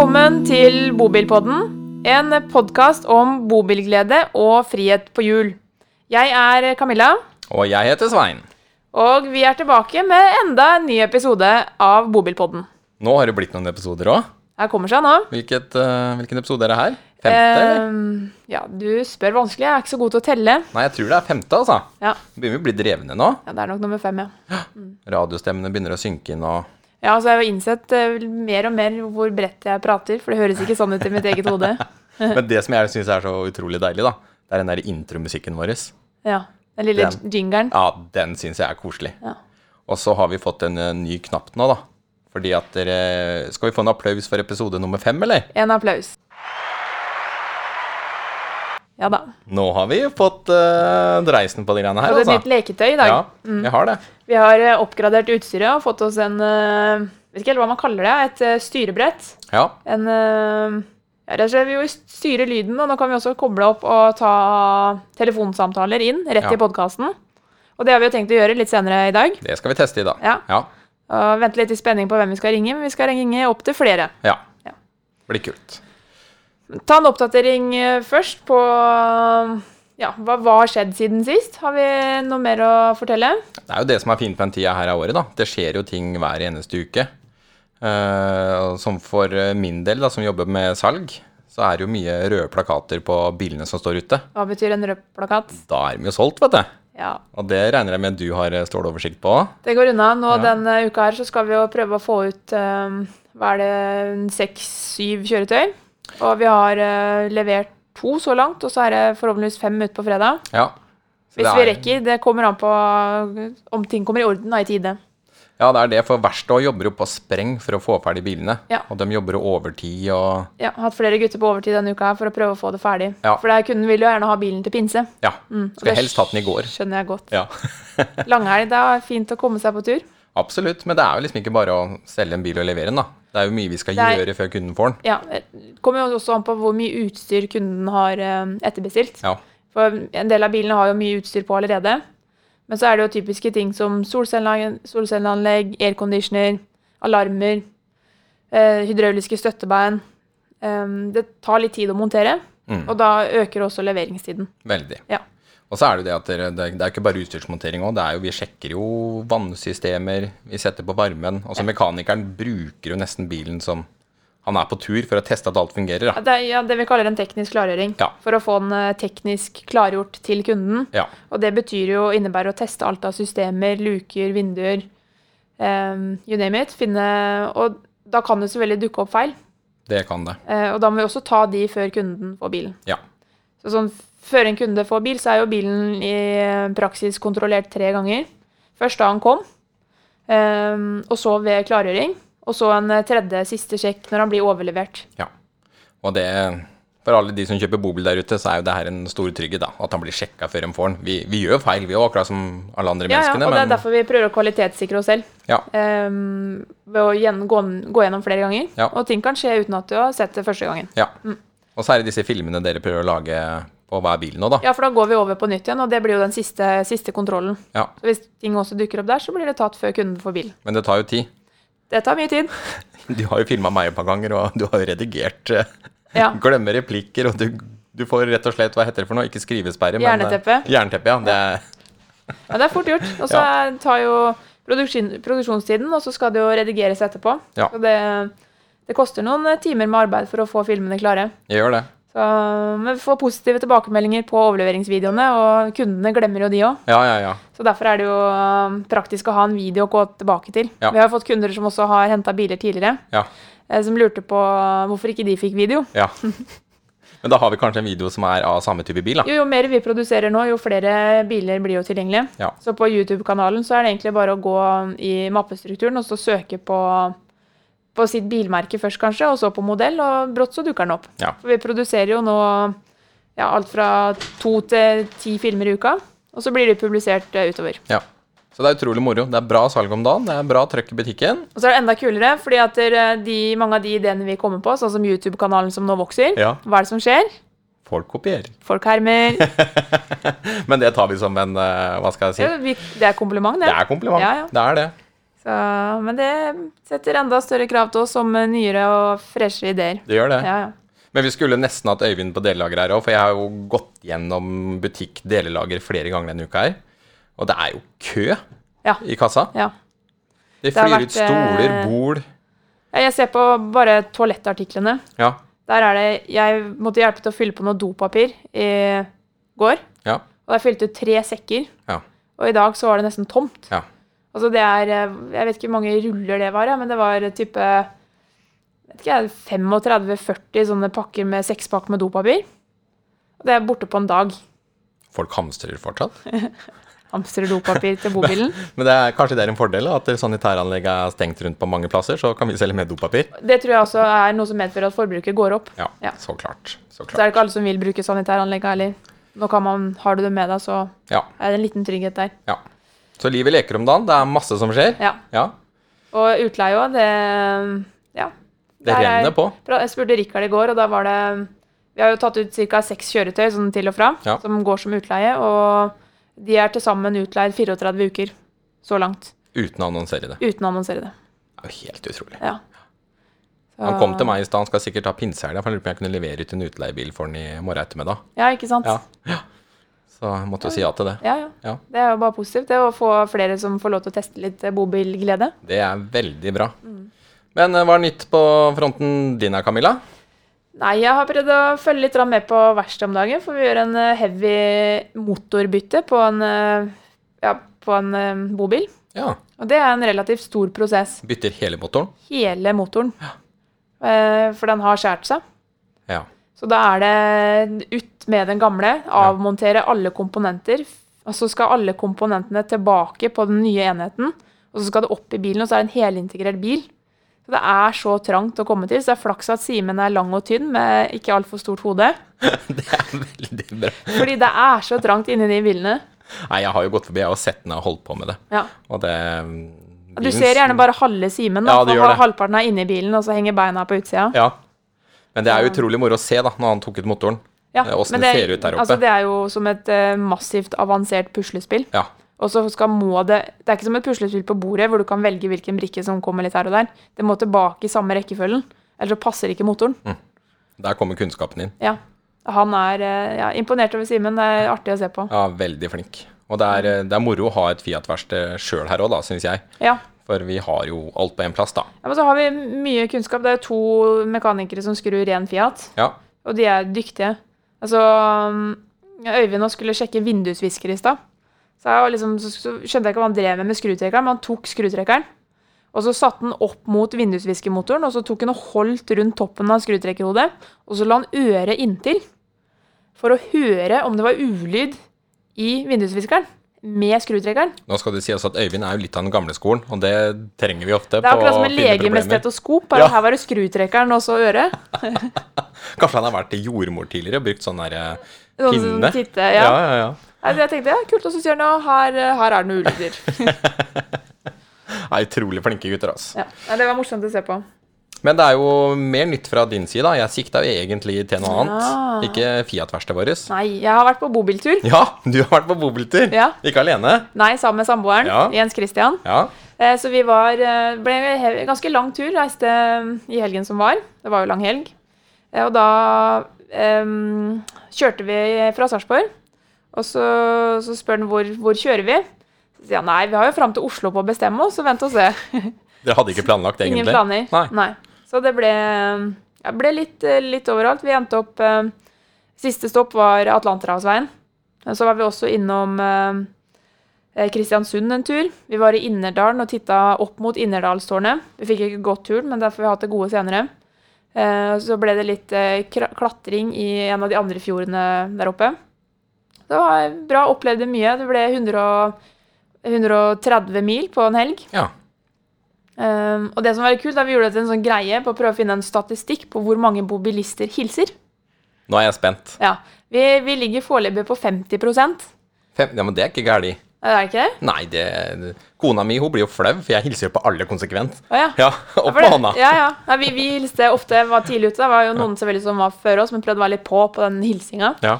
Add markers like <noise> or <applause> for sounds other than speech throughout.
Velkommen til Bobilpodden, en podkast om bobilglede og frihet på hjul. Jeg er Camilla, Og jeg heter Svein. og vi er tilbake med enda en ny episode av Bobilpodden. Nå har det blitt noen episoder òg. Her kommer seg nå. Hvilket, uh, hvilken episode er det her? Femte? Ehm, ja, du spør vanskelig. Jeg er ikke så god til å telle. Nei, jeg tror det er femte, altså. Ja, Begynner vi å bli drevne nå. ja det er nok nummer fem, ja. Radiostemmene begynner å synke inn og Ja, altså Jeg har innsett eh, mer og mer hvor bredt jeg prater, for det høres ikke sånn ut i mitt eget hode. <laughs> Men det som jeg syns er så utrolig deilig, da, det er den der intromusikken vår. Ja, Den lille Den. jingeren. Ja, den syns jeg er koselig. Ja. Og så har vi fått en eh, ny knapp nå, da. Fordi at dere Skal vi få en applaus for episode nummer fem, eller? En applaus. Ja da. Nå har vi fått uh, dreisen på de greiene her, er et altså. nytt leketøy i dag. Ja, vi har det. Vi har eh, oppgradert utstyret og fått oss en uh, Vet ikke helt hva man kaller det. Et styrebrett. Ja. En ja, rett og slett, Vi jo styre lyden, og nå kan vi også koble opp og ta telefonsamtaler inn rett Ja. i podkasten. Og det har vi jo tenkt å gjøre litt senere i dag. Det skal vi teste i dag. Ja. Ja. Og Vente litt i spenning på hvem vi skal ringe, men vi skal ringe opp til flere. ja. Ja. Blir kult. Ta en oppdatering eh, først på ja, hva, hva har skjedd siden sist? Har vi noe mer å fortelle? Det er jo det som er fint på den tida her av året, da. Det skjer jo ting hver eneste uke. Uh, som for min del, da, som jobber med salg, så er det jo mye røde plakater på bilene som står ute. Hva betyr en rød plakat? Da er de jo solgt, vet du. Ja, Og det regner jeg med du har eh, ståloversikt på. Det går unna. Nå Ja. denne uka her så skal vi jo prøve å få ut eh, hva er det, seks-syv kjøretøy. Og vi har uh, levert to så langt, og så er det forhåpentligvis fem ute på fredag. Ja. Hvis er... vi er- rekker. Det kommer an på om ting kommer i orden da, i tide. Ja, det er det. For verkstedet jobber jo på spreng for å få ferdig bilene. Ja. Og de jobber jo overtid og Ja, Hatt flere gutter på overtid denne uka her for å prøve å få det ferdig. Ja. For der kunden vil jo gjerne ha bilen til pinse. Ja. Mm, Skulle helst hatt den i går. Skjønner jeg godt. Ja. <laughs> Langhelg, det er fint å komme seg på tur. Absolutt. Men det er jo liksom ikke bare å selge en bil og levere den, da. Det er jo mye vi skal er- gjøre før kunden får den. Ja, Det kommer jo også an på hvor mye utstyr kunden har eh, etterbestilt. Ja. For en del av bilene har jo mye utstyr på allerede. Men så er det jo typiske ting som solcelleanlegg, airconditioner, alarmer, eh, hydrauliske støttebein. Em, det tar litt tid å montere, Mm. og da øker også leveringstiden. Veldig. Ja. Og så er det jo det at det, det er ikke bare utstyrsmontering òg. Vi sjekker jo vannsystemer, vi setter på varmen. Altså Mekanikeren bruker jo nesten bilen som han er på tur for å teste at alt fungerer. Det er ja, det vi kaller en teknisk klargjøring. Ja. For å få den eh, teknisk klargjort til kunden. Ja. Og det betyr jo innebærer å teste alt av systemer, luker, vinduer, um, you name it. Finne, og da kan det selvfølgelig dukke opp feil. Det kan det. Uh, og da må vi også ta de før kunden får bilen. Ja. Så sånn, før en kunde får bil, så er jo bilen i praksis kontrollert tre ganger. Først da han kom, og så ved klargjøring. Og så en tredje, siste sjekk når han blir overlevert. ja. Og det For alle de som kjøper bobil der ute, så er jo det her en stor trygghet. da, At han blir sjekka før han får den. Vi, vi gjør feil, vi òg, akkurat som alle andre Ja, ja, og og det er derfor vi prøver å kvalitetssikre oss selv. ja, Um, ved å gå, gå gjennom flere ganger. Ja. Og ting kan skje uten at du har sett det første gangen. ja. Og så er det disse filmene dere prøver å lage på hver bil nå, da. Ja, for da går vi over på nytt igjen, og det blir jo den siste, siste kontrollen. Ja. Så hvis ting også dukker opp der, så blir det tatt før kunden får bil. Men det tar jo tid. Det tar mye tid. <laughs> Du har jo filma meg et par ganger, og du har jo redigert. eh, Ja. <laughs> Glemmer replikker, og du, du får rett og slett Hva heter det for noe? Ikke skrivesperre, men Jernteppe. Jerneteppe. Jerneteppe, ja. Det er, Ja, det er fort gjort. Og så <laughs> tar jo produksjon, produksjonstiden, og så skal det jo redigeres etterpå. Ja. Så det, det koster noen eh, timer med arbeid for å få filmene klare. jeg gjør det. Så, men vi får positive tilbakemeldinger på overleveringsvideoene, og kundene glemmer jo de òg. Ja, ja, ja. Så derfor er det jo um, praktisk å ha en video å gå tilbake til. Vi har fått kunder som også har henta biler tidligere, Ja. eh, som lurte på hvorfor ikke de fikk video. ja. <laughs> Men da har vi kanskje en video som er av samme type bil, da. Jo, jo mer vi produserer nå, jo flere biler blir jo tilgjengelige. Ja. Så på YouTube-kanalen så er det egentlig bare å gå i mappestrukturen og så søke på, på sitt bilmerke først, kanskje, og så på modell, og brått så dukker den opp. Ja. Vi produserer jo nå ja, alt fra to til ti filmer i uka, og så blir de publisert eh, utover. ja. Så det er utrolig moro. Det er bra salg om dagen, det er bra trøkk i butikken. Og så er det enda kulere, fordi at de, mange av de ideene vi kommer på, sånn som YouTube-kanalen som nå vokser, Ja. hva er det som skjer? Folk kopierer. Folk hermer. <laughs> Men det tar vi som en eh, Hva skal jeg si? Det er kompliment, det. Det er kompliment. Ja, ja. Det er det. Så, men det setter enda større krav til oss om eh, nyere og freshere ideer. Det gjør det. Ja, ja. Men vi skulle nesten hatt Øyvind på delelager her òg, for jeg har jo gått gjennom butikk delelager flere ganger denne uka her. Og det er jo kø Ja. i kassa. ja. Det Det flyr vært, ut stoler, bol. bord Jeg ser på bare toalettartiklene. Ja. Der er det Jeg måtte hjelpe til å fylle på noe dopapir i går. Ja. Og jeg fylte ut tre sekker. Ja. Og i dag så var det nesten tomt. Ja. Altså det er eh, Jeg vet ikke hvor mange ruller det var, ja, men det var type vet ikke, jeg, 35-40 sånne pakker med sekspakk med dopapir. Og det er borte på en dag. Folk hamstrer fortsatt. <laughs> Hamstrer dopapir til bobilen. <laughs> Men det er, kanskje det er en fordel at sanitæranlegget er stengt rundt på mange plasser, så kan vi selge mer dopapir. Det tror jeg også er noe som medfører at forbruket går opp. Ja, Ja. så klart. Så Så er det ikke alle som vil bruke sanitæranlegget heller. Nå kan man, har du det med deg, så Ja, er det en liten trygghet der. ja. Så livet leker om dagen. Det er masse som skjer. Ja. Ja, Og utleie òg, det Ja. det Der er- renner på. Jeg spurte Rikard i går, og da var det Vi har jo tatt ut ca. seks kjøretøy sånn til og fra, Ja. som går som utleie, og de er til sammen utleid 34 uker så langt. Uten å annonsere det. Uten å annonsere det. Det er jo helt utrolig. Ja. Han kom til meg i stad, han skal sikkert ha pinsehelga, for han lurte på om jeg kunne levere ut en utleiebil for han i morgen ettermiddag. Ja, ikke sant? Ja. Så jeg måtte jo si ja til det. Ja, ja. Ja. Det er jo bare positivt, det å få flere som får lov til å teste litt eh, bobilglede. Det er veldig bra. Mm. Men eh, hva er nytt på fronten din her, Camilla? Nei, jeg har prøvd å følge litt med på verkstedet om dagen, for vi gjør en eh, heavy motorbytte på en, ja, på en bobil. Ja. Og det er en relativt stor prosess. Bytter hele motoren? Hele motoren. Ja. For den har skåret seg. Ja. Så da er det ut med den gamle, avmontere alle komponenter. Og så skal alle komponentene tilbake på den nye enheten. Og så skal det opp i bilen, og så er det en helintegrert bil. Så det er så trangt å komme til. Så det er flaks at Simen er lang og tynn med ikke altfor stort hode. <laughs> Det er veldig bra. Fordi det er så trangt inni de bilene. Nei, jeg har jo gått forbi, og sett den og holdt på med det. Ja. Og det Du ser gjerne bare halve Simen. Ja, det gjør det. Halvparten er inni bilen, og så henger beina på utsida. Ja. Men det er utrolig moro å se da, når han tok ut motoren. Ja, Eh, Åssen men det ser ut der oppe. Altså, det er jo som et uh, massivt avansert puslespill. Ja. Og så skal må det Det er ikke som et puslespill på bordet hvor du kan velge hvilken brikke som kommer litt her og der. Det må tilbake i samme rekkefølgen. Ellers så passer ikke motoren. Der kommer kunnskapen inn. Ja. Han er eh, ja, imponert over Simen. Det er artig å se på. Ja, veldig flink. Og det er, det er moro å ha et Fiat-verksted sjøl her òg, da, syns jeg. Ja. For vi har jo alt på én plass, da. ja. Men så har vi mye kunnskap. Det er to mekanikere som skrur ren Fiat, Ja. og de er dyktige. Altså um, Øyvind nå skulle sjekke vindusvisker i stad. Så, liksom, så skjønte jeg ikke hva han drev med med skrutrekkeren, men han tok skrutrekkeren. Og så satte han opp mot vindusviskermotoren, og så tok han og holdt rundt toppen av skrutrekkerhodet. Og så la han øret inntil for å høre om det var ulyd i vindusviskeren med skrutrekkeren. Nå skal det sies at Øyvind er jo litt av den gamle skolen, og det trenger vi ofte. Det er akkurat som en lege med stetoskop, bare Ja. her var det skrutrekkeren og så øret. <laughs> Kanskje han har vært til jordmor tidligere og brukt sånn der eh, som pinne? Titte, ja, ja. ja, ja. Jeg tenkte ja, kult, og så sier han ja, her, her er det noen ulyder. <laughs> Nei, utrolig flinke gutter, altså. Det var morsomt å se på. Men det er jo mer nytt fra din side. Jeg sikta jo egentlig til noe annet. Ja. Ikke Fiat-verkstedet vårt. Nei, jeg har vært på bobiltur. Ja, du har vært på bobiltur. Ja. Ikke alene. Nei, sammen med samboeren, Ja. Jens Christian. Ja. Eh, Så vi var eh, ble en ganske lang tur, reiste eh, i helgen som var. Det var jo lang helg. Eh, Og da em, kjørte vi fra Sarpsborg. Og så, så spør han hvor, hvor kjører vi. Så sier han nei, vi har jo fram til Oslo på å bestemme oss, så vent og se. Dere hadde ikke planlagt, <laughs> egentlig? Ingen planer. Nei. Nei. Så det ble, ja, ble litt, eh, litt overalt. Vi endte opp eh, Siste stopp var Atlanterhavsveien. Så var vi også innom eh, eh, Kristiansund en tur. Vi var i Innerdalen og titta opp mot Innerdalstårnet. Vi fikk ikke gått turen, men derfor har vi hatt det gode senere. Eh, så ble det litt eh, klatring i en av de andre fjordene der oppe. Det var bra, opplevde mye. Det ble 100, 130 mil på en helg. Ja. Um, og det som var kult, da vi gjorde det til en sånn greie på å prøve å finne en statistikk på hvor mange mobilister hilser. Nå er jeg spent. Ja, Vi, vi ligger foreløpig på 50 Fem, ja, men det er ikke galt. Er det ikke det? Nei, det Kona mi hun blir jo flau, for jeg hilser jo på alle konsekvent. Å ja. Ja, opp med hånda. Ja, ja. Nei, vi, vi hilste ofte, var tidlig ute. Det var jo noen selvfølgelig som var før oss, men prøvde å være litt på på den hilsinga. Ja.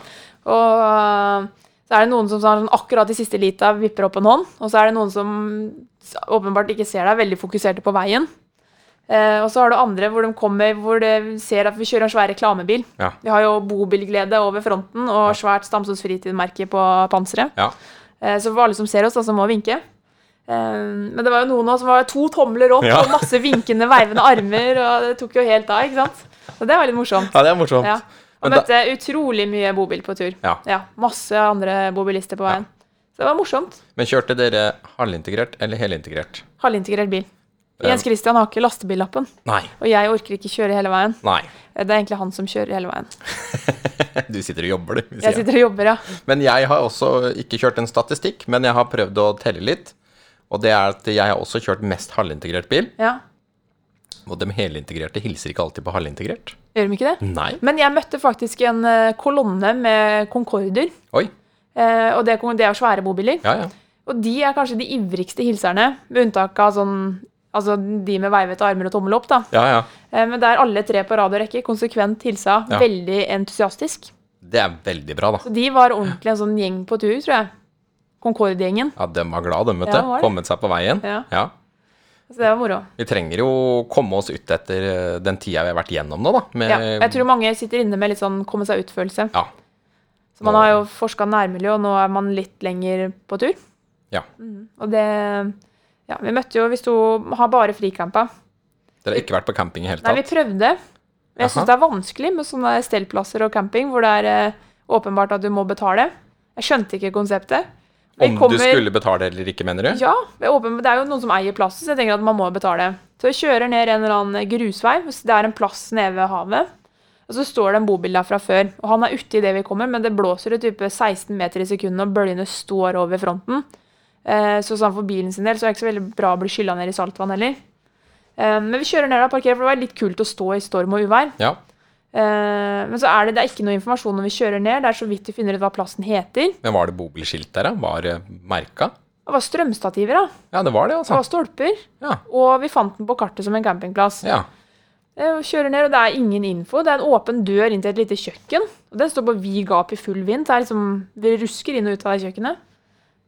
Og uh, så er det noen som sånn, akkurat i siste lita vipper opp en hånd, og så er det noen som åpenbart ikke ser deg, veldig fokuserte på veien. Eh, og så har du andre hvor de kommer hvor de ser at vi kjører en svær reklamebil. Ja. Vi har jo bobilglede over fronten og svært Stamsås fritidmerke på panseret. Ja. Eh, så for alle som ser oss, da, så må vinke. Eh, men det var jo noen av oss som var to tomler opp Ja. og masse vinkende, veivende armer, og det tok jo helt av, ikke sant. Så det var litt morsomt. ja, det er morsomt. Ja. Og møtte utrolig mye bobil på tur. Ja. Masse andre bobilister på veien. Det var morsomt. Men kjørte dere halvintegrert eller helintegrert? Halvintegrert bil. Jens Christian har ikke lastebillappen, Nei. og jeg orker ikke kjøre hele veien. Nei. Det er egentlig han som kjører hele veien. <laughs> Du sitter og jobber, du. Jeg, Jeg sitter og jobber, ja. Men jeg har også ikke kjørt en statistikk, men jeg har prøvd å telle litt. Og det er at jeg har også kjørt mest halvintegrert bil. ja. Og de helintegrerte hilser ikke alltid på halvintegrert. Gjør de ikke det? Nei. Men jeg møtte faktisk en eh, kolonne med Concorder. Oi. Eh, og det, det er jo svære bobiler. Ja, ja. Og de er kanskje de ivrigste hilserne, med unntak av sånn Altså de med veivete armer og tommel opp, da. Ja, ja. Eh, men der alle tre på rad og rekke konsekvent hilsa Ja. veldig entusiastisk. Det er veldig bra, da. Så de var ordentlig en sånn gjeng på tur, tror jeg. Concorde-gjengen. Ja, de var glad, de, vet du. Kommet seg på veien. Ja. Ja. Så det var moro. Vi trenger jo komme oss ut etter eh, den tida vi har vært gjennom nå, da. Med, Ja. Jeg tror mange sitter inne med litt sånn komme seg ut-følelse. Ja. Så man har jo forska nærmiljø, og nå er man litt lenger på tur. Ja. Mm. Og det Ja, vi møtte jo Vi sto har bare frikampa. Dere har ikke vært på camping i hele tatt? Nei, vi prøvde. Jeg syns det er vanskelig med sånne stellplasser og camping hvor det er eh, åpenbart at du må betale. Jeg skjønte ikke konseptet. Vi Om kommer- du skulle betale eller ikke, mener du? Ja, det åpen, det er jo noen som eier plassen, så jeg tenker at man må betale. Så vi kjører ned en eller annen grusvei, det er en plass nede ved havet. Og så står det en bobil der fra før, og han er ute idet vi kommer, men det blåser i type 16 meter i sekundet, og bølgene står over fronten. Eh, så sånn for bilen sin del så er det ikke så veldig bra å bli skylla ned i saltvann heller. Eh, men vi kjører ned og parkerer, for det var litt kult å stå i storm og uvær. Ja. Eh, men så er det, det er ikke noe informasjon når vi kjører ned, det er så vidt vi finner ut hva plassen heter. Men var det bobilskilt der, da? Var det merka? Det var strømstativer, da. Ja, det var det, Det var altså. stolper. Ja. Og vi fant den på kartet som en campingplass. ja. Eh, og Kjører ned, og det er ingen info. Det er en åpen dør inn til et lite kjøkken. Og Den står på vid gap i full vind. Det er liksom, Vi rusker inn og ut av det kjøkkenet.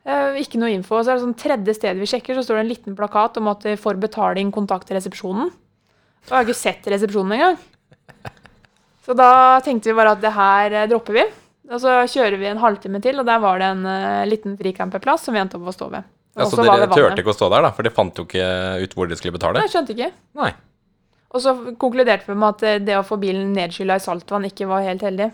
Eh, ikke noe info. Så er det sånn tredje stedet vi sjekker, så står det en liten plakat om at for betaling kontakt resepsjonen. Og jeg har ikke sett resepsjonen engang. Så da tenkte vi bare at det her eh, dropper vi. Og så kjører vi en halvtime til, og der var det en uh, liten fricamperplass som vi endte opp å stå ved. ja Og så så dere turte ikke å stå der, da? For de fant jo ikke ut hvor de skulle betale? Nei, skjønte ikke. Nei. Og så konkluderte vi med at eh, det å få bilen nedskylla i saltvann ikke var helt heldig.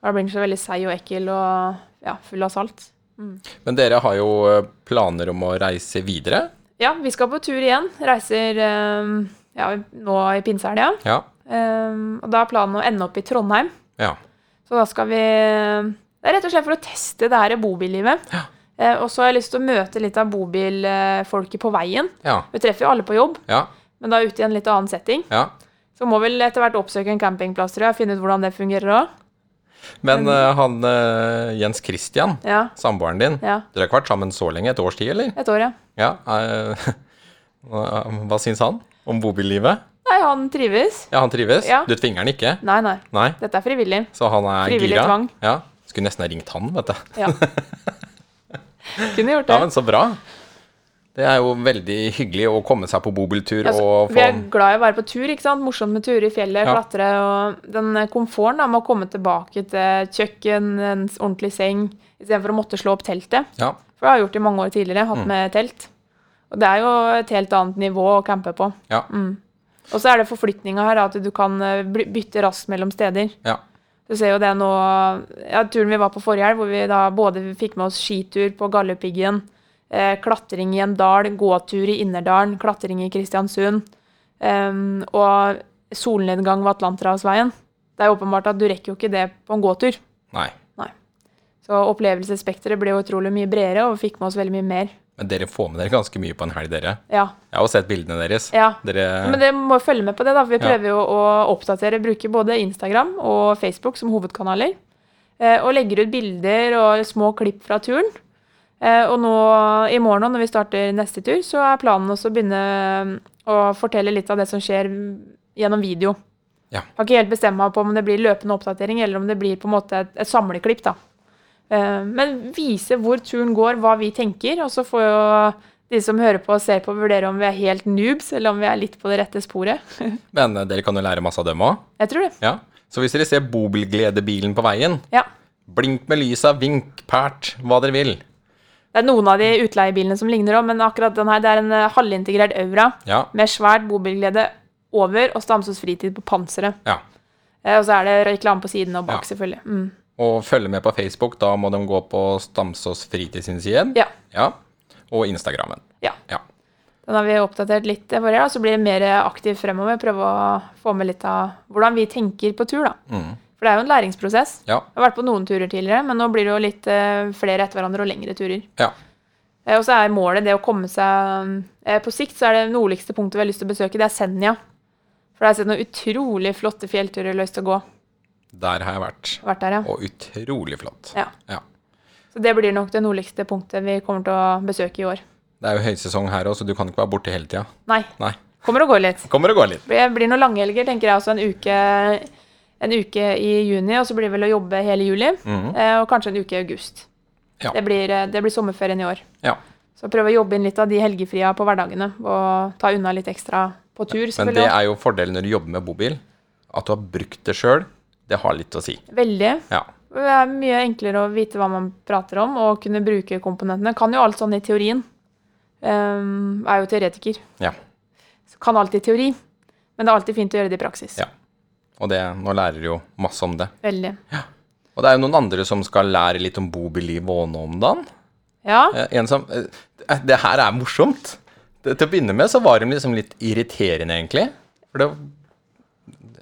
Da blir den så veldig seig og ekkel og ja, full av salt. Men dere har jo eh, planer om å reise videre? Ja, vi skal på tur igjen. Reiser eh, ja, nå i pinsehelga. Ja. Um, og da er planen å ende opp i Trondheim. Ja. Så da skal vi Det er rett og slett for å teste det her bobillivet. Ja. Uh, og så har jeg lyst til å møte litt av bobilfolket på veien. Ja. Vi treffer jo alle på jobb, Ja. Men da ute i en litt annen setting. ja. Så må vel etter hvert oppsøke en campingplass tror jeg, finne ut hvordan det fungerer òg. Men uh, han uh, Jens Christian, Ja, samboeren din, ja. dere har ikke vært sammen så lenge? Et års tid, eller? Et år, ja. Ja. uh, <laughs> hva syns han om bobillivet? Nei, han trives. Ja, han trives? Ja. Du tvinger han ikke? Nei, nei. Nei? Dette er frivillig. Så han er Frivillig gira? tvang. Ja. Skulle nesten ha ringt han, vet du. Ja. <laughs> Kunne gjort det. Ja, men så bra. Det er jo veldig hyggelig å komme seg på bobiltur Altså, vi er glad i å være på tur. ikke sant? Morsomt med turer i fjellet, Ja. klatre og den komforten da, med å komme tilbake til kjøkken, en ordentlig seng, istedenfor å måtte slå opp teltet. Ja. For det har jeg gjort i mange år tidligere, Mm. hatt med telt. Og det er jo et helt annet nivå å campe på. Ja. Og så er det forflytninga her, at du kan eh, bytte raskt mellom steder. ja. Du ser jo det nå ja, Turen vi var på forrige helg, hvor vi da både fikk med oss skitur på Galdhøpiggen, klatring i en dal, gåtur i Innerdalen, klatring i Kristiansund og solnedgang ved Atlanterhavsveien. Det er åpenbart at du rekker jo ikke det på en gåtur. Nei. Så opplevelsesspekteret ble jo utrolig mye bredere, og vi fikk med oss veldig mye mer. Men dere får med dere ganske mye på en helg, dere. Ja. Jeg har jo sett bildene deres. ja. Dere Men dere må følge med på det, da. For vi Ja. prøver jo å oppdatere, bruke både Instagram og Facebook som hovedkanaler. Eh, og legger ut bilder og små klipp fra turen. Eh, og nå i morgen, når vi starter neste tur, så er planen også å begynne å fortelle litt av det som skjer gjennom video. Ja. Har ikke helt bestemt meg på om det blir løpende oppdatering, eller om det blir på en måte et, et samleklipp, da. Eh, men vise hvor turen går, hva vi tenker, og så får jo de som hører på og ser på, vurdere om vi er helt noobs, eller om vi er litt på det rette sporet. <laughs> Men eh, dere kan jo lære masse av dem òg. Jeg tror det. Ja. Så hvis dere ser bobilgledebilen på veien, Ja. blink med lysa, vink pært, hva dere vil. Det er noen av de utleiebilene som ligner òg, men akkurat den her det er en eh, halvintegrert Aura Ja. med svært bobilglede over og Stamsås fritid på panseret. ja. Eh, Og så er det reklame på siden og bak, Ja. selvfølgelig. Mm. Og følge med på Facebook, da må de gå på Stamsås Fritid sin side. Ja. ja. Og Instagrammen. ja. Ja. Den har vi oppdatert litt forrige, da, så blir det mer aktiv fremover. Prøve å få med litt av hvordan vi tenker på tur, da. Mm. For det er jo en læringsprosess. Ja. Jeg har vært på noen turer tidligere, men nå blir det jo litt eh, flere etter hverandre og lengre turer. ja. Eh, og så er målet det å komme seg eh, På sikt så er det nordligste punktet vi har lyst til å besøke, det er Senja. For der har sett noen utrolig flotte fjellturer jeg har lyst til å gå. Der har jeg vært. Vært der, ja. Og utrolig flott. ja. Ja. Så det blir nok det nordligste punktet vi kommer til å besøke i år. Det er jo høysesong her òg, så du kan ikke være borte hele tida. Nei. Nei. Kommer og går litt. Kommer og går litt. Det blir noen langhelger, tenker jeg også. En uke, en uke i juni, og så blir det vel å jobbe hele juli. Mm. Og kanskje en uke i august. Ja. Det, blir, eh, det blir sommerferien i år. Ja. Så prøve å jobbe inn litt av de helgefria på hverdagene, og ta unna litt ekstra på tur. Men det er jo fordelen når du jobber med bobil. At du har brukt det sjøl, det har litt å si. Veldig. Ja. Det er mye enklere å vite hva man prater om, og kunne bruke komponentene. Kan jo alt sånn i teorien. Um, er jo teoretiker. Ja. Så kan alt i teori. Men det er alltid fint å gjøre det i praksis. Ja. Og det, nå lærer du jo masse om det. Veldig. Ja. Og det er jo noen andre som skal lære litt om bobiliv og nå om dagen. Ja. Eh, En som eh, Det her er morsomt. Det, til å begynne med så var de liksom litt irriterende, egentlig. For det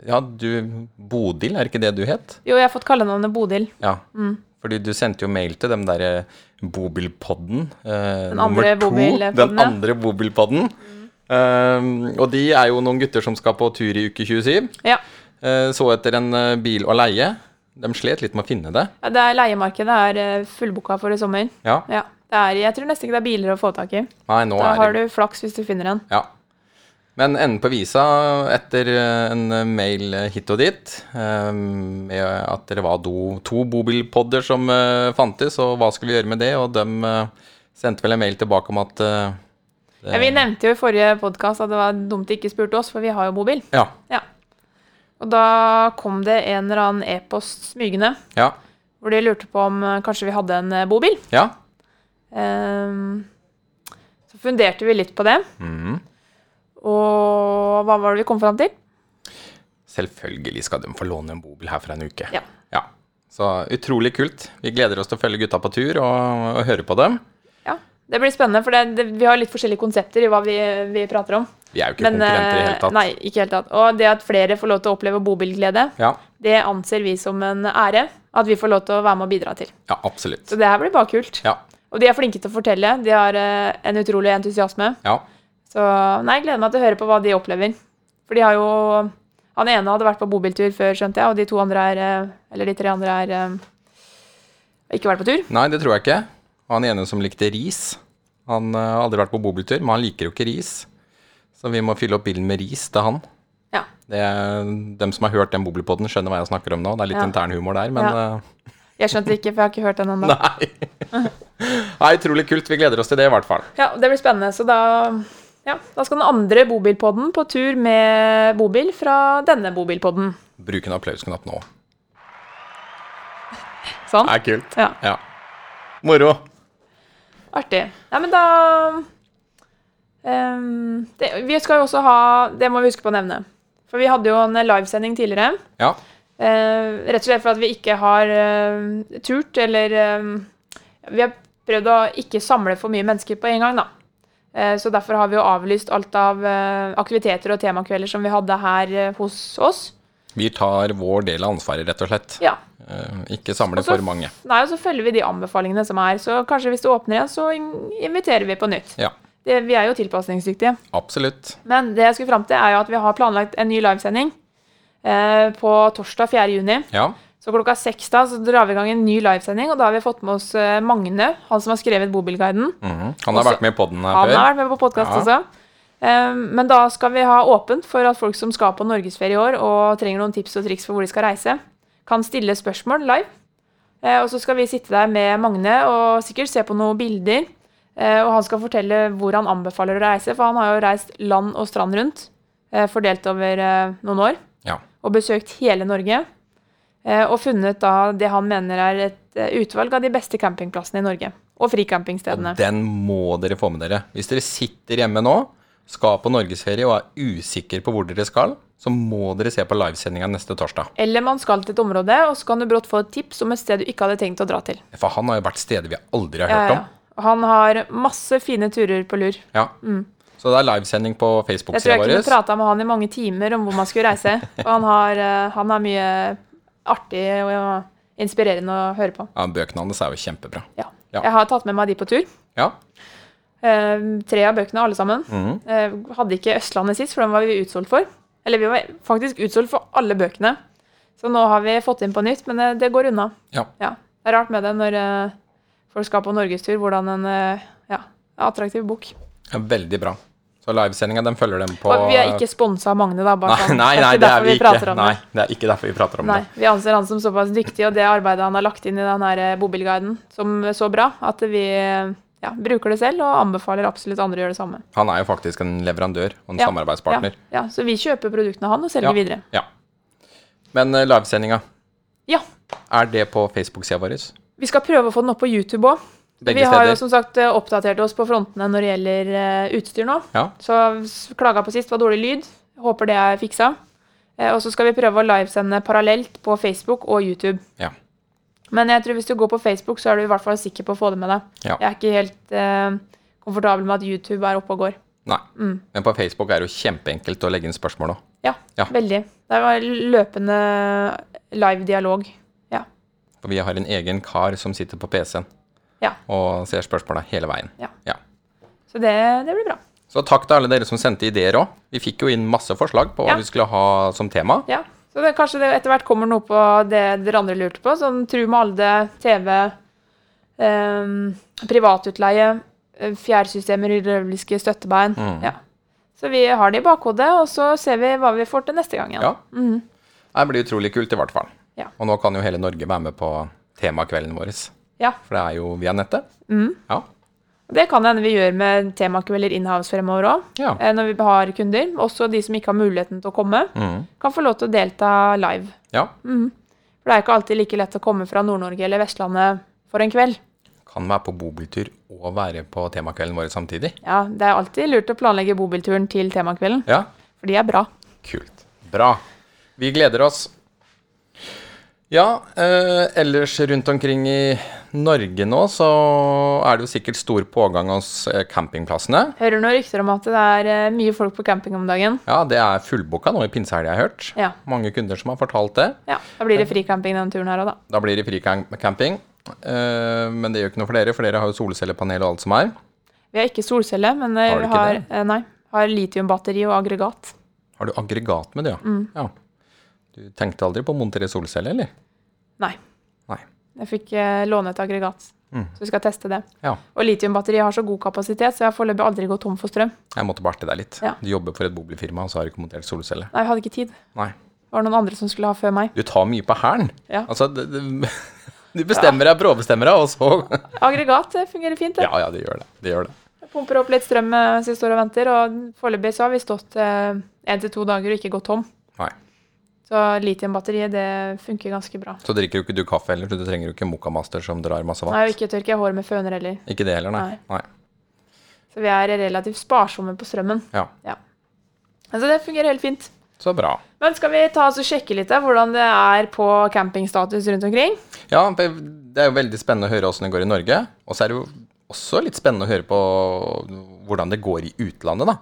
Ja, du Bodil, er ikke det du het? Jo, jeg har fått kallenavnet Bodil. Ja. Mm. Fordi du sendte jo mail til dem derre Bobilpodden. Eh, Den nummer to. Den andre Bobilpodden. Eh, og de er jo noen gutter som skal på tur i uke 27. Ja. Eh, så etter en eh, bil å leie. De slet litt med å finne det. ja det er leiemarkedet er eh, fullbooka for i sommer. Ja. Ja. Det er, jeg tror nesten ikke det er biler å få tak i. Nei, nå Da er har det du flaks hvis du finner en. Ja. Men enden på visa, etter en mail hit og dit, med at det var do, to bobilpodder som fantes, og hva skulle vi gjøre med det, og de sendte vel en mail tilbake om at Ja, vi nevnte jo i forrige podkast at det var dumt de ikke spurte oss, for vi har jo mobil. Ja. Ja. Og da kom det en eller annen e-post smygende, Ja. hvor de lurte på om eh, kanskje vi hadde en eh, bobil. ja. Um, så funderte vi litt på det. Mm. Og hva var det vi kom fram til? Selvfølgelig skal de få låne en bobil her for en uke. Ja. ja. Så utrolig kult. Vi gleder oss til å følge gutta på tur og, og høre på dem. Ja, Det blir spennende, for det, det, vi har litt forskjellige konsepter i hva vi, vi prater om. Vi er jo ikke konkurrenter i det hele eh, tatt. Nei, ikke helt tatt. Og det at flere får lov til å oppleve bobilglede, Ja, det anser vi som en ære. At vi får lov til å være med og bidra til. ja, absolutt. Så det her blir bare kult. Ja. Og de er flinke til å fortelle. De har eh, en utrolig entusiasme. ja. Så nei, jeg gleder meg til å høre på hva de opplever. For de har jo Han ene hadde vært på bobiltur før, skjønte jeg, og de to andre er eh, Eller de tre andre er eh, ikke vært på tur. Nei, det tror jeg ikke. Han ene som likte ris, han eh, har aldri vært på bobiltur, men han liker jo ikke ris. Så vi må fylle opp bilen med ris til han. Ja. Det er, dem som har hørt den bobilpodden, skjønner hva jeg snakker om nå. Det er litt Ja. internhumor der, men Ja. Jeg skjønte det ikke, for jeg har ikke hørt den ennå. eh, <laughs> Nei. Nei, utrolig kult. Vi gleder oss til det, i hvert fall. Ja, det blir spennende. Så da, ja, da skal den andre bobilpodden på tur med bobil fra denne bobilpodden. Bruk en applausknapp nå. Sånn. Det er kult. Ja, Ja. Moro. artig. Nei, men da ehm, det, Vi skal jo også ha Det må vi huske på å nevne. For vi hadde jo en livesending tidligere. Ja. Uh, rett og slett for at vi ikke har uh, turt, eller uh, Vi har prøvd å ikke samle for mye mennesker på en gang, da. Så derfor har vi jo avlyst alt av aktiviteter og temakvelder som vi hadde her hos oss. Vi tar vår del av ansvaret, rett og slett. Ja. Ikke samle også, for mange. Nei, og så følger vi de anbefalingene som er. Så kanskje hvis det åpner igjen, så inviterer vi på nytt. Ja, Det, vi er jo tilpasningsdyktige. absolutt. Men det jeg skulle fram til, er jo at vi har planlagt en ny livesending eh, på torsdag 4. juni. Ja. Så klokka seks da, så drar vi i gang en ny livesending, og da har vi fått med oss eh, Magne, han som har skrevet Bobilguiden. mhm. Han har Også- vært med i podden her Han før. har vært med på podkast Ja. også. Um, men da skal vi ha åpent for at folk som skal på norgesferie i år og trenger noen tips og triks for hvor de skal reise, kan stille spørsmål live. Uh, og så skal vi sitte der med Magne og sikkert se på noen bilder Eh, og han skal fortelle hvor han anbefaler å reise, for han har jo reist land og strand rundt, eh, fordelt over eh, noen år, Ja. og besøkt hele Norge. eh, Og funnet da det han mener er et eh, utvalg av de beste campingplassene i Norge. Og fricampingstedene. Og den må dere få med dere. Hvis dere sitter hjemme nå, skal på norgesferie og er usikker på hvor dere skal, så må dere se på livesendinga neste torsdag. Eller man skal til et område, og så kan du brått få et tips om et sted du ikke hadde tenkt å dra til. For han har jo vært steder vi aldri har Ja, hørt ja. om. Han har masse fine turer på lur. Ja. Så det er livesending på Jeg tror Facebook-sida jeg kunne vår. prata med han i mange timer om hvor man skulle reise. <laughs> Og han har, eh, han har mye artig og inspirerende å høre på. Ja, bøkene hans er jo kjempebra. Ja. Ja. Jeg har tatt med meg de på tur. Ja. Eh, tre av bøkene, alle sammen. Mhm. Eh, hadde ikke Østlandet sist, for den var vi utsolgt for. Eller vi var faktisk utsolgt for alle bøkene. Så nå har vi fått inn på nytt, men det, det går unna. ja. Ja. Det er rart med det når eh, folk skal på norgestur, hvordan en eh, ja, attraktiv bok. ja veldig bra. Så livesendinga, den følger dem på Og vi er ikke sponsa av Magne, da. Bare Nei, sånn. nei, Det nei, det er vi ikke. Nei, det. er ikke derfor vi prater om Nei, det. Vi anser han som såpass dyktig, og det arbeidet han har lagt inn i den eh, bobilguiden, som så bra, at vi eh, ja, bruker det selv og anbefaler absolutt andre å gjøre det samme. Han er jo faktisk en leverandør og en Ja, samarbeidspartner. Ja, ja, så vi kjøper produktene han og selger Ja. videre. Ja. Men livesendinga, Ja. er det på Facebook-sida vår? Vi skal prøve å få den opp på YouTube òg. Vi har jo som sagt eh, oppdatert oss på frontene når det gjelder eh, utstyr nå. Ja. Så klaga på sist var dårlig lyd. Håper det er fiksa. Eh, Og så skal vi prøve å livesende parallelt på Facebook og YouTube. Ja. Men jeg tror hvis du går på Facebook, så er du i hvert fall sikker på å få det med deg. Ja. Jeg er ikke helt eh, komfortabel med at YouTube er oppe og går. Nei. Men på Facebook er det jo kjempeenkelt å legge inn spørsmål òg. Ja, Ja. veldig. Det var løpende live dialog. For vi har en egen kar som sitter på PC-en Ja. og ser spørsmåla hele veien. Ja. Ja. Så det, det blir bra. Så takk til alle dere som sendte ideer òg. Vi fikk jo inn masse forslag på hva vi skulle ha som tema. Ja. Så det, kanskje det etter hvert kommer noe på det dere andre lurte på, sånn Tru Malde, TV, eh, privatutleie, fjærsystemer, hydrauliske støttebein. Mm. Ja. Så vi har det i bakhodet, og så ser vi hva vi får til neste gang igjen. Ja. Det blir utrolig kult, i hvert fall. Ja. Og nå kan jo hele Norge være med på temakvelden vår. Ja. For det er jo via nettet. Mm. Ja. Det kan hende vi gjør med temakvelder inhouse fremover òg, Ja. når vi har kunder. Også de som ikke har muligheten til å komme, mm. kan få lov til å delta live. ja. For det er ikke alltid like lett å komme fra Nord-Norge eller Vestlandet for en kveld. Kan være på bobiltur og være på temakvelden vår samtidig. Ja, Det er alltid lurt å planlegge bobilturen til temakvelden, Ja. for de er bra. Kult. Bra. Vi gleder oss. Ja, eh, ellers rundt omkring i Norge nå så er det jo sikkert stor pågang hos eh, campingplassene. Hører nå rykter om at det er eh, mye folk på camping om dagen. Ja, det er fullbooka nå i pinsehelga, jeg har hørt. Ja. Mange kunder som har fortalt det. ja, Da blir det fricamping denne turen her òg, da. Da blir det fricamping. Eh, men det gjør ikke noe for dere, for dere har jo solcellepanel og alt som er. Vi har ikke solcelle, men eh, Har vi har, nei, har litiumbatteri og aggregat. Har du aggregat med det, ja? Mm. ja. Du tenkte aldri på å montere solceller, eller? Nei. Nei. Jeg fikk eh, låne et aggregat, Mm. så vi skal teste det. Ja. Og litiumbatteriet har så god kapasitet, så jeg har foreløpig aldri gått tom for strøm. Jeg måtte barte deg litt. Ja. Du jobber for et bobilfirma, og så har du ikke montert solceller. Nei, jeg hadde ikke tid. Nei. Det var noen andre som skulle ha før meg. Du tar mye på hælen. Ja. Altså, det, det, <laughs> du bestemmer deg, bråbestemmer deg, og så <laughs> Aggregat fungerer fint, det. Ja, ja, det gjør det. Det gjør det. Jeg pumper opp litt strøm eh, mens vi står og venter, og foreløpig så har vi stått én til to dager og ikke gått tom. Nei. Så litiumbatteriet, det funker ganske bra. Så drikker jo ikke du kaffe heller, så du trenger jo ikke Mokamaster som drar masse vann. Nei, og ikke tørker jeg håret med føner heller. Ikke det heller, nei. nei. Så vi er relativt sparsomme på strømmen. Ja, Altså det fungerer helt fint. så bra. Men skal vi ta oss og sjekke litt av hvordan det er på campingstatus rundt omkring? Ja, det er jo veldig spennende å høre åssen det går i Norge. Og så er det jo også litt spennende å høre på hvordan det går i utlandet, da.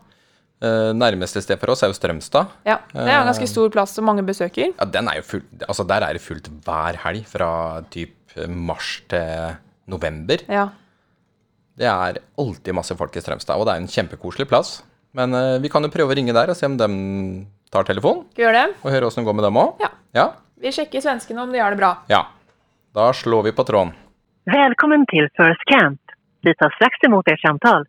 Eh, nærmeste sted for oss er jo Strømstad. Ja, Det er en ganske stor plass som mange besøker. Ja, den er jo full, altså Der er det fullt hver helg fra typ mars til november. Ja. Det er alltid masse folk i Strømstad, og det er en kjempekoselig plass. Men uh, vi kan jo prøve å ringe der og se om de tar telefon, Skal vi gjøre det? og høre åssen det går med dem òg. Ja. Ja. Vi sjekker svenskene om de gjør det bra. ja. Da slår vi på tråden. Velkommen til First Camp. Vi tar straks imot deres ert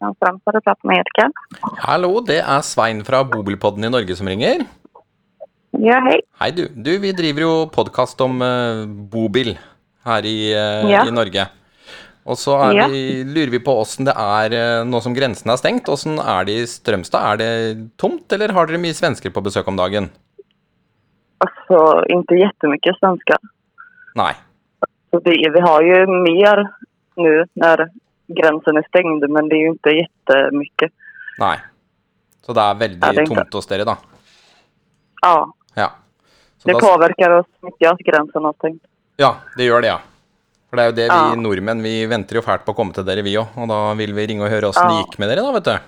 samtal. for å prate med Edgar. Hallo, det er Svein fra Bobilpodden i Norge som ringer. Ja, hei. Hei, du. Du, vi driver jo podkast om uh, bobil her i, uh, Ja. i Norge. Og så Ja. vi, lurer vi på åssen det er eh, nå som grensen er stengt. Åssen er det i Strømstad? Er det tomt, eller har dere mye svensker på besøk om dagen? Alltså, ikke jättemycket svensker. Nei. Så det, vi har jo mer nå när gränsen är stängd, men det är ju inte jättemycket. Nei. Så det er veldig Ja, er ikke- tomt hos dere, da. Ja, Ja. Så det da- påverkar oss mycket att gränsen har stängt. Ja, det gjør det, ja. For det er jo det Ja. vi nordmenn Vi venter jo fælt på å komme til dere, vi òg. Og da vil vi ringe og høre åssen det gikk med dere, da, vet du.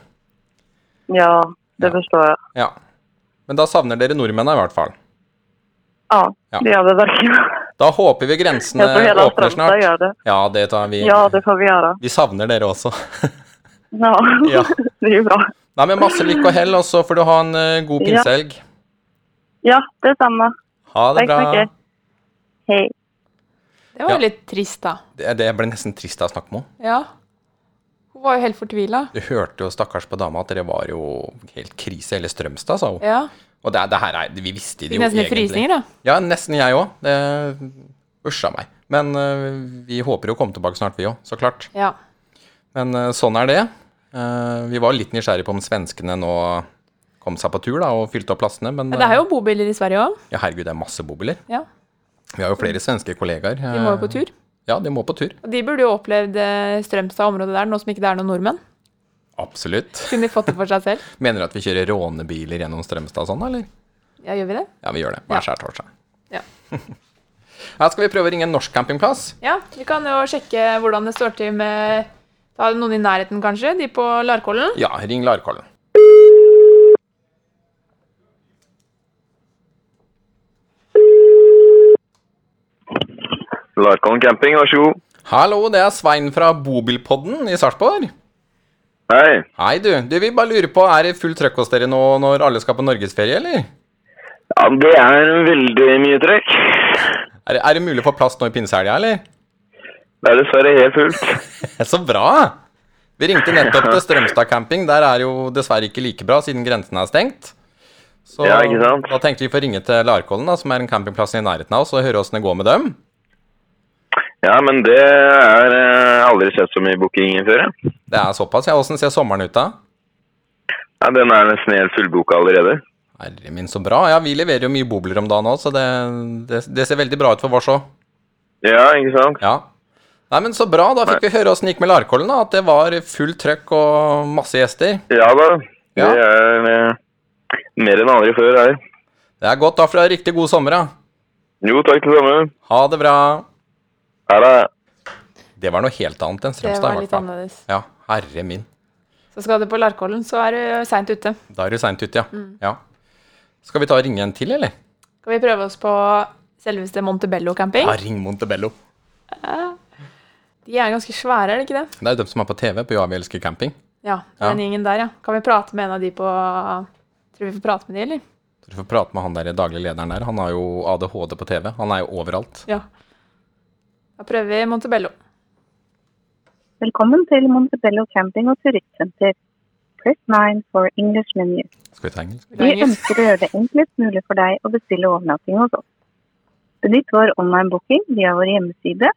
Ja, det Ja. forstår jeg. Ja. Men da savner dere nordmennene, i hvert fall. Ja, Ja. det gjør vi verkligen. Da håper vi grensene åpner snart. det. Ja, det tar vi. Ja, det får vi gjøre. Vi savner dere også. <laughs> Ja, <laughs> Ja. <laughs> det blir bra. Nei, men masse lykke og hell, og så får du ha en god pinsehelg. Ja. ja, det samme. Ha det Takk bra. Takk. Hei. Det var Ja. jo litt trist, da. Det, det ble nesten trist av å snakke med henne. Ja. Hun var jo helt fortvila. Du hørte jo stakkars på dama at det var jo helt krise hele Strømstad, sa hun. Ja. Og det, det her er Vi visste det jo nesten egentlig. Nesten frysninger, da. Ja, nesten jeg òg. Det usja meg. Men uh, vi håper jo å komme tilbake snart, vi òg. Så klart. Ja. Men uh, sånn er det. Uh, vi var litt nysgjerrige på om svenskene nå kom seg på tur da, og fylte opp plassene, men, Men det er jo bobiler i Sverige òg. ja, herregud, det er masse bobiler. Ja. Vi har jo flere svenske kollegaer. De må jo på tur. Ja, de må på tur. Og de burde jo opplevd Strømstad-området der, nå som ikke det er noen nordmenn. Absolutt. Kunne de fått det for seg selv? <laughs> Mener du at vi kjører rånebiler gjennom Strømstad og sånn, eller? Ja, gjør vi det? Ja, vi gjør det. Ja. skjær torsdag. Ja. <laughs> Her skal vi prøve å ringe en norsk campingplass. Ja, vi kan jo sjekke hvordan det står til med Ta noen i nærheten, kanskje? De på Larkollen? Ja, ring Larkollen. Larkollen camping, vær så god. Hallo, det er Svein fra Bobilpodden i Sarpsborg. Hei. Hei, du. Du, Vi bare lurer på, er det fullt trøkk hos dere nå når alle skal på norgesferie, eller? Ja, det er veldig mye trøkk. Er det, er det mulig å få plass nå i pinsehelga, eller? Det er dessverre helt fullt. <laughs> Så bra! Vi ringte nettopp til Strømstad camping. Der er jo dessverre ikke like bra, siden grensene er stengt. Så Ja, ikke sant? da tenkte vi får ringe til Larkollen, da, som er en campingplass i nærheten av oss, og høre åssen det går med dem. Ja, men det er eh, aldri sett så mye bookinger før. ja. Det er såpass, ja. Åssen ser sommeren ut, da? Ja, den er nesten helt fullboka allerede. Herre min, så bra. Ja, vi leverer jo mye bobler om dagen òg, så det, det, det ser veldig bra ut for oss òg. Ja, ikke sant? Ja. Nei, men så bra. Da fikk vi høre åssen det gikk med Larkollen, da. At det var fullt trøkk og masse gjester. Ja da. Ja. Det er eh, mer enn aldri før her. Det er godt. Da får du ha riktig god sommer, da. Jo, takk det samme. Ha det bra. Er Det var noe helt annet enn Det Strømstad, var litt annerledes. Ja, herre min. Så skal du på Larkollen, så er du seint ute. Da er du seint ute, ja. Mm. ja. Skal vi ta og ringe en til, eller? Skal vi prøve oss på selveste Montebello camping? Ja, ring Montebello. De er ganske svære, er det ikke det? Det er jo dem som er på TV på Ja, vi elsker camping. Ja, Ja. den gjengen der, ja. Kan vi prate med en av de på Tror vi får prate med de, eller? Tror du får prate med han der daglig lederen der. Han har jo ADHD på TV. Han er jo overalt. Ja. Da prøver vi Montebello. Velkommen til Montebello camping og turistsenter. Press 9 for English menu. Skal vi ta engelsk? Vi ønsker å gjøre det enklest mulig for deg å bestille overnatting hos oss. Benytt vår online-booking via vår hjemmeside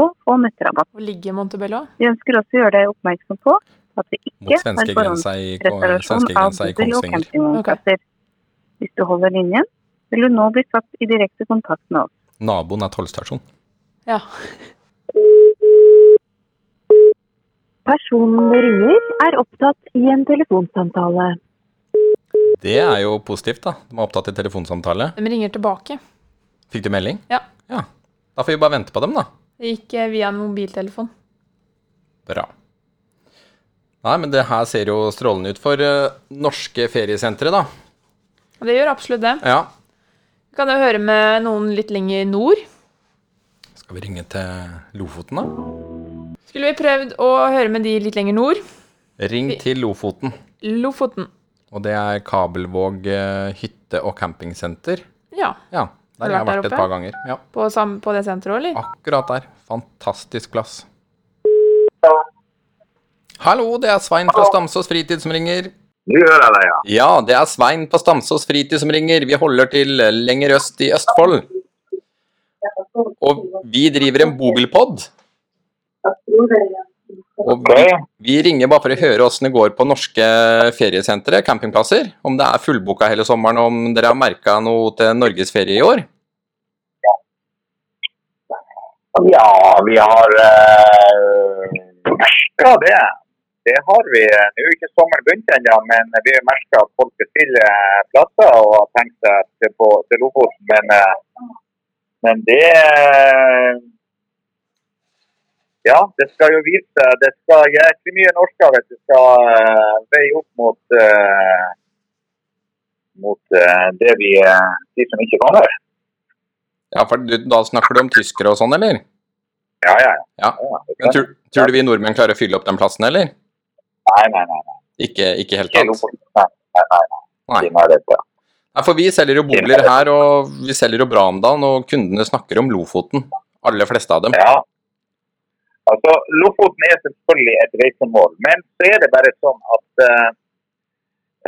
og få netterabatt. Hvor ligger Montebello? Vi ønsker også å gjøre deg oppmerksom på at vi ikke har forhåndsreservasjon av hotell og campingvognplasser. Okay. Hvis du holder linjen, vil du nå bli satt i direkte kontakt med oss. Naboen er tollstasjon. Ja. Personen du ringer er opptatt i en telefonsamtale. Det er jo positivt, da. De er opptatt i telefonsamtale. De ringer tilbake. Fikk du melding? Ja. Ja. Da får vi bare vente på dem, da. Det gikk eh, via en mobiltelefon. Bra. Nei, men det her ser jo strålende ut for eh, norske feriesentre, da. Det gjør absolutt det. Ja. Vi kan jo høre med noen litt lenger nord. Skal vi ringe til Lofoten, da? Skulle vi prøvd å høre med de litt lenger nord? Ring til Lofoten. Lofoten. Og det er Kabelvåg eh, hytte- og campingsenter. Ja. Ja, Har der har jeg vært der vært et par ganger. Ja, På, sam på det senteret òg, eller? Akkurat der. Fantastisk plass. Hallo, det er Svein fra Stamsås Fritid som ringer. Nå hører jeg deg, ja. Ja, det er Svein på Stamsås fritid som ringer. Vi holder til lenger øst i Østfold. Og vi driver en bobilpod. Og vi, vi ringer bare for å høre åssen det går på norske feriesentre, campingplasser. Om det er fullboka hele sommeren, om dere har merka noe til norgesferie i år. Ja, vi har uh, merka det. Det har vi. Nå er ikke sommeren begynt ennå, men vi har merka at folk bestiller plasser og har tenkt seg til, på, til Lofoten. Men, eh, men det eh, Ja, det skal jo vise. Det skal jæklig mye norsker hvis det skal uh, veie opp mot eh, mot eh, det vi eh, de som ikke kan kommer. Ja, for du, Da snakker du om tyskere og sånn, eller? Ja, ja. Ja. ja. Men tror, tror du vi nordmenn klarer å fylle opp den plassen, eller? Nei, nei, nei. nei. Ikke, ikke helt tatt? Nei, nei, nei. nei. Nei. Nei, for vi selger jo boliger her, og vi selger jo bra om dagen, og kundene snakker om Lofoten. Alle fleste av dem. Ja. Altså, Lofoten er selvfølgelig et reisemål, men så er det bare sånn at uh,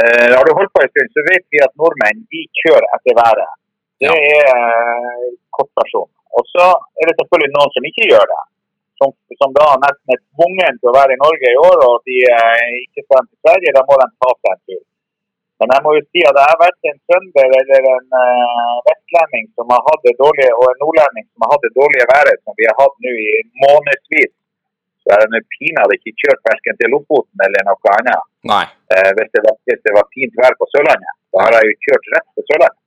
eh, Har du holdt på en stund, så vet vi at nordmenn de kjører etter været. Det er uh, kortversjonen. Og så er det selvfølgelig noen som ikke gjør det. Som, som da nesten er tvunget til å være i Norge i år, og de uh, ikke skal til Sverige. Da må de ta seg en tur. Men jeg må jo si at jeg har vært en trønder eller en uh, vestlending som har hatt det dårlige, og en nordlending som har hatt det dårlige været som vi har hatt nå i månedsvis. Så det nå pinadø ikke kjørt verken til Lofoten eller noe annet. Nei. Eh, hvis, det var, hvis det var fint vær på Sørlandet. Da har jeg jo kjørt rett på Sørlandet.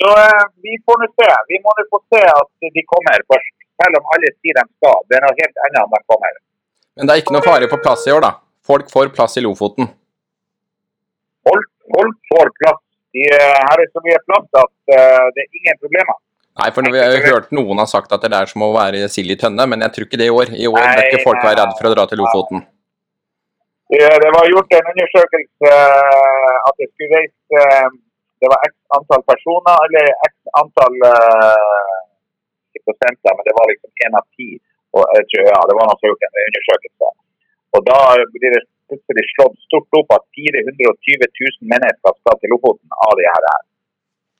Så eh, vi får nå se. Vi må nå få se at de kommer først. Selv om alle sier de skal. Det er noe helt annet om de kommer. Men det er ikke noe fare for plass i år, da. Folk får plass i Lofoten. Får plass. De, eh, her er så mye plass at eh, det er ingen problemer. Nei, for vi har hørt noen har sagt at det er som å være sild i tønne, men jeg tror ikke det i år. I år bør ikke folk være redd for å dra til Lofoten. Det, det var gjort en undersøkelse eh, at det skulle reise Det var x antall personer, eller x antall Ikke prosenter, men det var liksom én av ti. Og jeg tror, ja, det var noen som gjort en undersøkelse. Og da blir det plutselig slått stort opp at 420 000 mennesker skal til Lofoten av de her.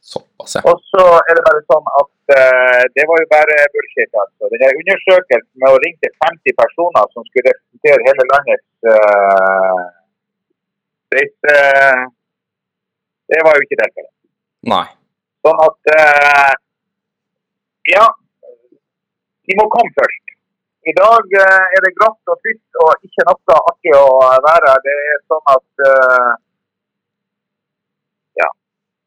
Såpass, ja. Og så er det bare sånn at uh, det var jo bare bullshit. altså. Denne undersøkelsen med å ringe til 50 personer som skulle representere hele landets uh, reise Det var jo ikke tilfellet. Nei. Sånn at eh, Ja, de må komme først. I dag eh, er det glatt og trist og ikke noe artig å være her. Det er sånn at uh, Ja,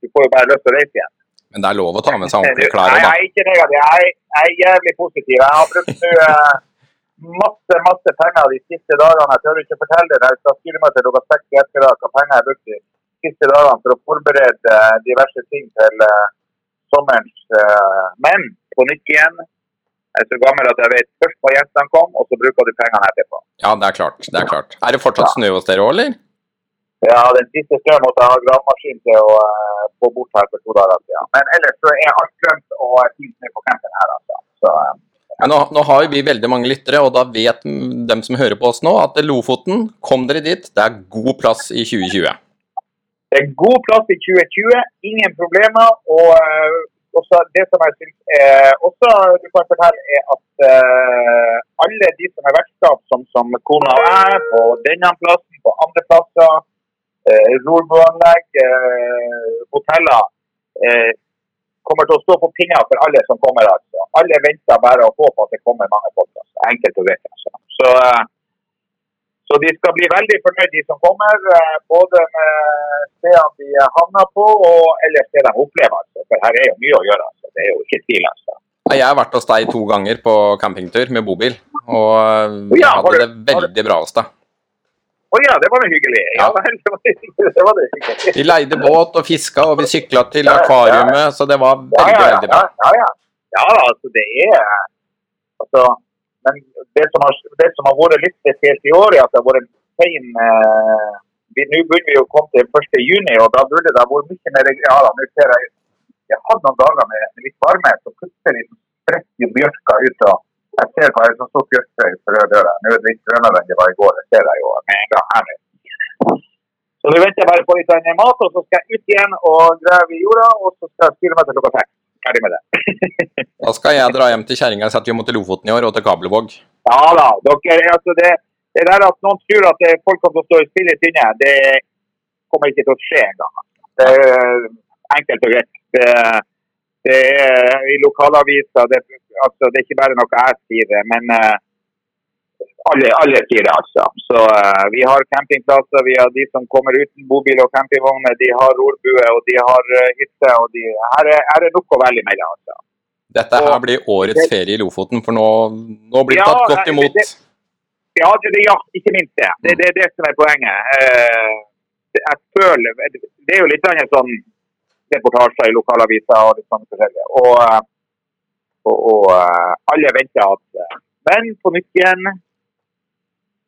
du får jo bare lyst til å reise igjen. Men det er lov å ta med seg ordentlige <laughs> klær Nei, jeg er ikke negativ. Jeg, jeg er jævlig positiv. Jeg har brukt nå uh, masse masse penger de siste dagene. Jeg tør ikke fortelle det. Jeg skal styre meg til klokka seks i ettermiddag hva penger jeg har brukt de siste dagene for å forberede diverse ting til uh, sommerens eh, Men på nytt igjen. Jeg er så gammel at jeg vet først hva gjestene kom, og så bruker du pengene etterpå. Ja, det er klart. Det er klart. Er det fortsatt snø hos dere òg, eller? Ja, den siste snøen måtte jeg ha gravemaskin til å uh, få bort her for to dager siden. Men ellers så er alt grønt og fint snø på campen her, altså. Så, uh, ja, nå, nå har vi veldig mange lyttere, og da vet dem som hører på oss nå, at Lofoten, kom dere dit, det er god plass i 2020. Det er god plass i 2020, ingen problemer. Og eh, også det som jeg synes er også du kan fortelle, er at uh, alle de som er vertskap, som, som kona og jeg, på denne plassen, på andre plasser, uh, rorbuanlegg, uh, hoteller, uh, kommer til å stå på pinner for alle som kommer. altså. Alle venter bare og håper at det kommer mange folk. Altså. Enkelt og greit. Altså. Så, eh, så de skal bli veldig fornøyd, de som kommer. eh, Både med stedene de havner på, og ellers det de opplever. Altså. For her er jo mye å gjøre. Altså. Det er jo ikke tvil. altså. Jeg har vært hos deg to ganger på campingtur med bobil, og vi Ja, hadde det veldig bra hos deg. Å ja, det var jo hyggelig. Ja, <laughs> det var det hyggelig. Det det. Vi leide båt og fiska, og vi sykla til akvariet, så det var veldig, ja, ja, veldig bra. ja, ja. ja altså det er altså, Men det som, har, det som har vært litt spesielt i år, er at det har vært en sein eh, Nå begynner vi å komme til 1. juni, og da burde det ha vært mye mer Ja nå ser jeg Jeg hatt noen dager med, litt varme, så plutselig spretter bjørka ut. og Jeg ser bare som står bjørkfrø for rød døra. Nå er det litt grønnere enn det var i går, det ser jeg jo med en gang her nå. Så nå venter jeg bare på litt sånn mat, og så skal jeg ut igjen og grave i jorda, og så skal jeg styre meg til klokka seks. Ferdig med det. Da skal jeg dra hjem til kjerringa og si at vi må til Lofoten i år, og til Kabelvåg. Ja da, dere, altså det, det der at noen tror at det, folk kommer til å stå i stille tynne, det kommer ikke til å skje engang. Det er enkelt og greit. Det, det er i lokalaviser, det, altså, det er ikke bare noe jeg sier, men eh, alle, alle fire, altså. Så uh, vi har campingplasser, vi har de som kommer uten bobil og campingvogner, de har rorbue og de har uh, hytte. og de, her, er, her er nok å velge mellom. altså. Dette her Og- blir årets ferie i Lofoten, for nå, nå blir det Ja, tatt godt imot. det- Ja, det, det- ja, ikke minst det. Det, det er det som er poenget. Uh, jeg føler, det er jo litt annet sånn reportasjer i lokalaviser og litt sånn forskjellig. Og, og, og alle venter at Men på nytt igjen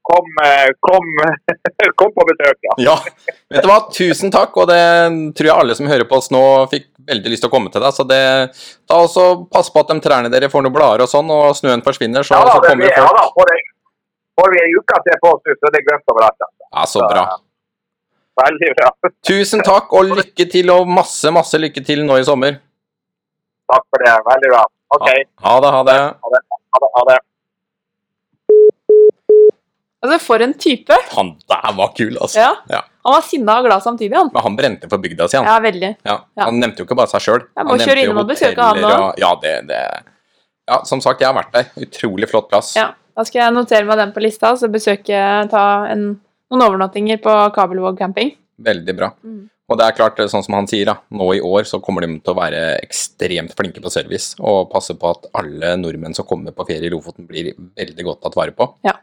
Kom, eh, kom, <laughs> kom på besøk, ja. Ja, vet du hva, tusen takk, og det tror jeg alle som hører på oss nå fikk veldig lyst til å komme til deg, så det, da også pass på at de trærne dere får noen blader og sånn, og snøen forsvinner, så, Ja da, så kommer det ja, da får, det, får vi ei uke til på oss, så det er grønt overalt. Altså. Ja, så bra. Veldig bra. <laughs> Tusen takk, og lykke til, og masse, masse lykke til nå i sommer. Takk for det. Veldig bra. OK. Ha, ha det, ha det. Ha det. Ha det. Altså, for en type! Han der var kul, altså. Ja. Ja. Han var sinna og glad samtidig, han. Men han brente for bygda si, han. Ja, veldig. Ja. Han nevnte jo ikke bare seg sjøl. Må kjøre innom og besøke han nå. Ja, det, det Ja, som sagt, jeg har vært der. Utrolig flott plass. Ja. Da skal jeg notere meg den på lista, så besøke ta en, noen overnattinger på Kabelvåg camping. Veldig bra. Mm. Og det er klart, sånn som han sier, da, nå i år så kommer de til å være ekstremt flinke på service og passe på at alle nordmenn som kommer på ferie i Lofoten, blir veldig godt tatt vare på. Ja.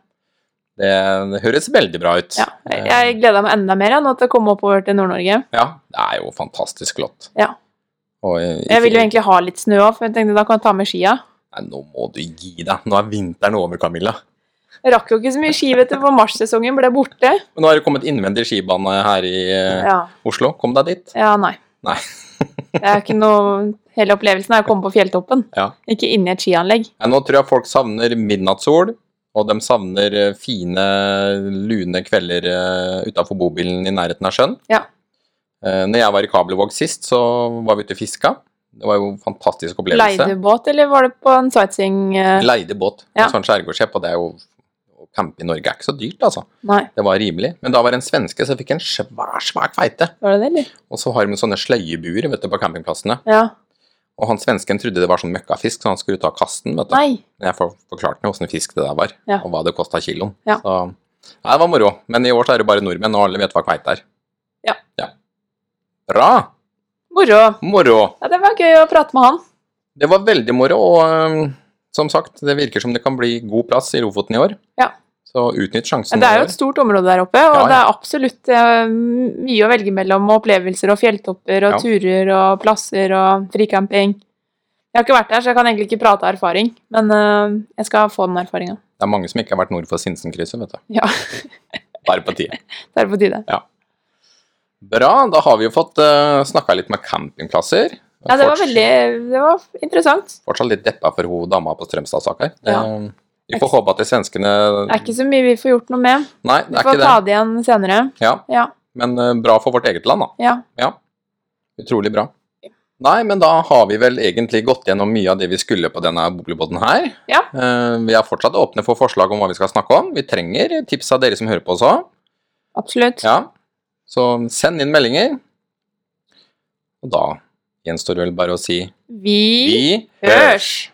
Det, det høres veldig bra ut. Ja. Jeg, gleder gleda meg enda mer ja, nå til å komme oppover til Nord-Norge. Ja, det er jo fantastisk flott. Ja. Og, eh, Jeg vil jo egentlig ha litt snø òg, for jeg tenkte da kan jeg ta med skia. Nei, nå må du gi deg. Nå er vinteren over, Camilla. Jeg rakk jo ikke så mye ski, vet du, for marssesongen ble borte. Men nå har det kommet innvendig skibane her i eh, Ja, Oslo. Kom deg dit. ja nei. Nei. Det er ikke noe Hele opplevelsen er å komme på fjelltoppen, Ja. ikke inni et skianlegg. Ja, nå tror jeg folk savner midnattssol, og de savner eh, fine, lune kvelder uh, utafor bobilen i nærheten av sjøen. Ja. Uh, når jeg var i Kabelvåg sist, så var vi ute og fiska. Det var jo en fantastisk opplevelse. Leide båt, eller var det på en sightseeing eh, Leide båt. Ja. En sånn skjærgårdsskip, og det er jo å campe i Norge er ikke så dyrt, altså. Nei, Det var rimelig. Men da var det en svenske som fikk en svær, svær kveite. var det det, eller? Og så har de sånne sløyebuer vet du, på campingplassene. Ja. Og han svensken trodde det var sånn møkkafisk, så han skulle ta kasten. vet du. Nei. Jeg forklarte ham åssen fisk det der var, Ja. og hva det kosta kiloen. Ja. Så ja, det var moro. Men i år så er det bare nordmenn, og alle vet hva kveite er. Ja. ja. Bra! Moro. Moro. Ja, det var gøy å prate med han. Det var veldig moro, og um, som sagt, det virker som det kan bli god plass i Lofoten i år. Ja. Så utnytt sjansen. Det er jo et stort område der oppe, og Ja, ja. det er absolutt eh, mye å velge mellom. og Opplevelser og fjelltopper og Ja. turer og plasser og fricamping. Jeg har ikke vært der, så jeg kan egentlig ikke prate av erfaring, men eh, jeg skal få den erfaringa. Det er mange som ikke har vært nord for Sinsenkrysset, vet du. <laughs> Ja, Bare på tide. det er på tide. Bra, da har vi jo fått uh, snakka litt med campingplasser. Ja, det var veldig det var interessant. Fortsatt litt deppa for hun dama på Strømstad-saker. Ja. Vi får håpe at de svenskene Det er ikke så mye vi får gjort noe med. Nei, Vi det er får ikke ta det. igjen senere. Ja, Ja. men uh, bra for vårt eget land, da. ja. Ja. Utrolig bra. Nei, men da har vi vel egentlig gått gjennom mye av det vi skulle på denne boblebåten her. Ja. Uh, vi er fortsatt åpne for forslag om hva vi skal snakke om. Vi trenger tips av dere som hører på også. Absolutt. Ja. Så send inn meldinger. Og da gjenstår det vel bare å si Vi vi hørs!